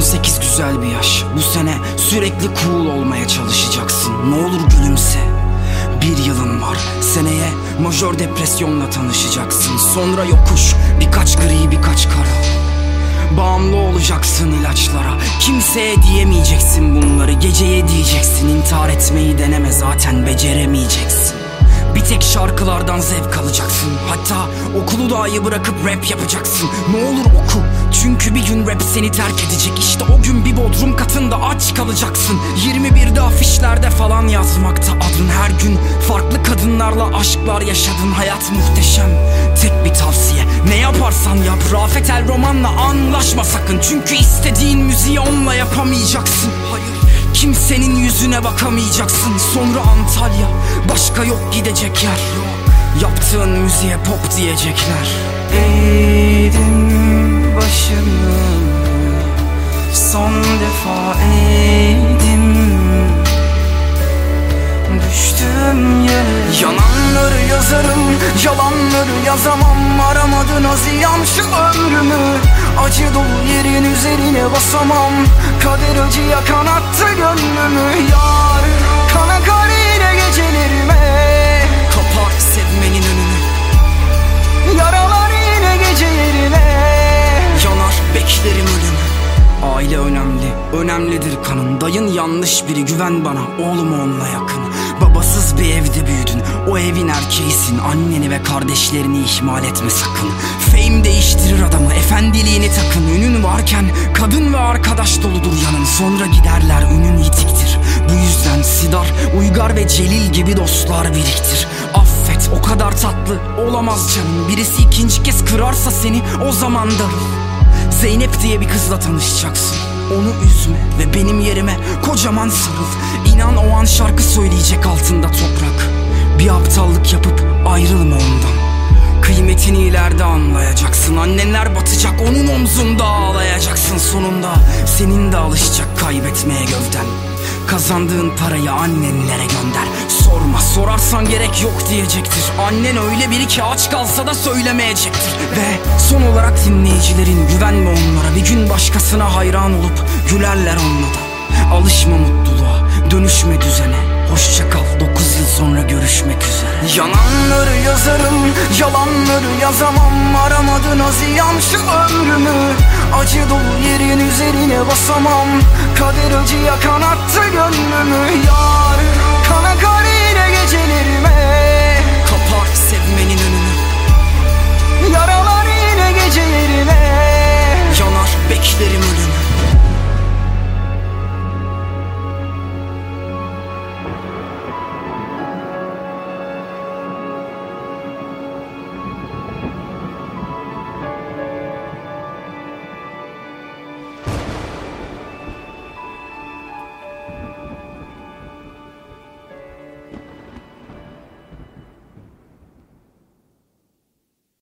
18 güzel bir yaş. Bu sene sürekli cool olmaya çalışacaksın. Ne olur gülümse. Bir yılın var. Seneye majör depresyonla tanışacaksın. Sonra yokuş birkaç gri birkaç kara. Bağımlı olacaksın ilaçlara. Kimseye diyemeyeceksin bunları. Geceye diyeceksin intihar etmeyi deneme. Zaten beceremeyeceksin. Bir tek şarkılardan zevk alacaksın. Hatta okulu dahi bırakıp rap yapacaksın. Ne olur oku çünkü bir gün rap seni terk edecek. İşte o gün bir bodrum katında aç kalacaksın. 21'de afişlerde falan yazmakta adın. Her gün farklı kadınlarla aşklar yaşadın. Hayat muhteşem. Tek bir tavsiye. Ne yaparsan yap. Rafet El Roman'la anlaşma sakın. Çünkü istediğin müziği onunla yapamayacaksın. Hayır. Kimsenin yüzüne bakamayacaksın. Sonra Antalya. Başka yok gidecek yer Yaptığın müziğe pop diyecekler. Eğdim başımı Son defa eğdim. Düştüm yere. Yananları yazarım Yalanları yazamam. Aramadın aziyam şu ömrümü. Acı dolu yerin üzerine basamam. Kader acıya kanattı gönlümü. Yar kana kar yine gecelerime önemlidir kanın. Dayın yanlış biri. Güven bana. Oğlum onunla yakın. Babasız bir evde büyüdün. O evin erkeğisin. Anneni ve kardeşlerini ihmal etme sakın. Fame değiştirir adamı. Efendiliğini takın. Ünün varken kadın ve arkadaş doludur yanın. Sonra giderler ünün yitiktir Bu yüzden Sidar, Uygar ve Celil gibi dostlar biriktir. Affet. O kadar tatlı olamaz canım. Birisi ikinci kez kırarsa seni o zaman darıl. Zeynep diye bir kızla tanışacaksın Onu üzme ve benim yerime kocaman sarıl. İnan o an şarkı söyleyecek altında toprak. Bir aptallık yapıp ayrılma ondan. Kıymetini ileride anlayacaksın. Annenler batacak onun omzunda ağlayacaksın sonunda. Senin de alışacak kaybetmeye gövden. Kazandığın parayı annenlere gönder sorarsan gerek yok diyecektir. Annen öyle biri ki aç kalsa da söylemeyecektir. Ve son olarak dinleyicilerin güvenme onlara. Bir gün başkasına hayran olup gülerler onunla da Alışma mutluluğa dönüşme düzene. Hoşça kal 9 yıl sonra görüşmek üzere. Yananları yazarım yalanları yazamam. Aramadın aziyam şu ömrümü. Acı dolu yerin üzerine basamam. Kader acıya kanattı gönlümü. Yar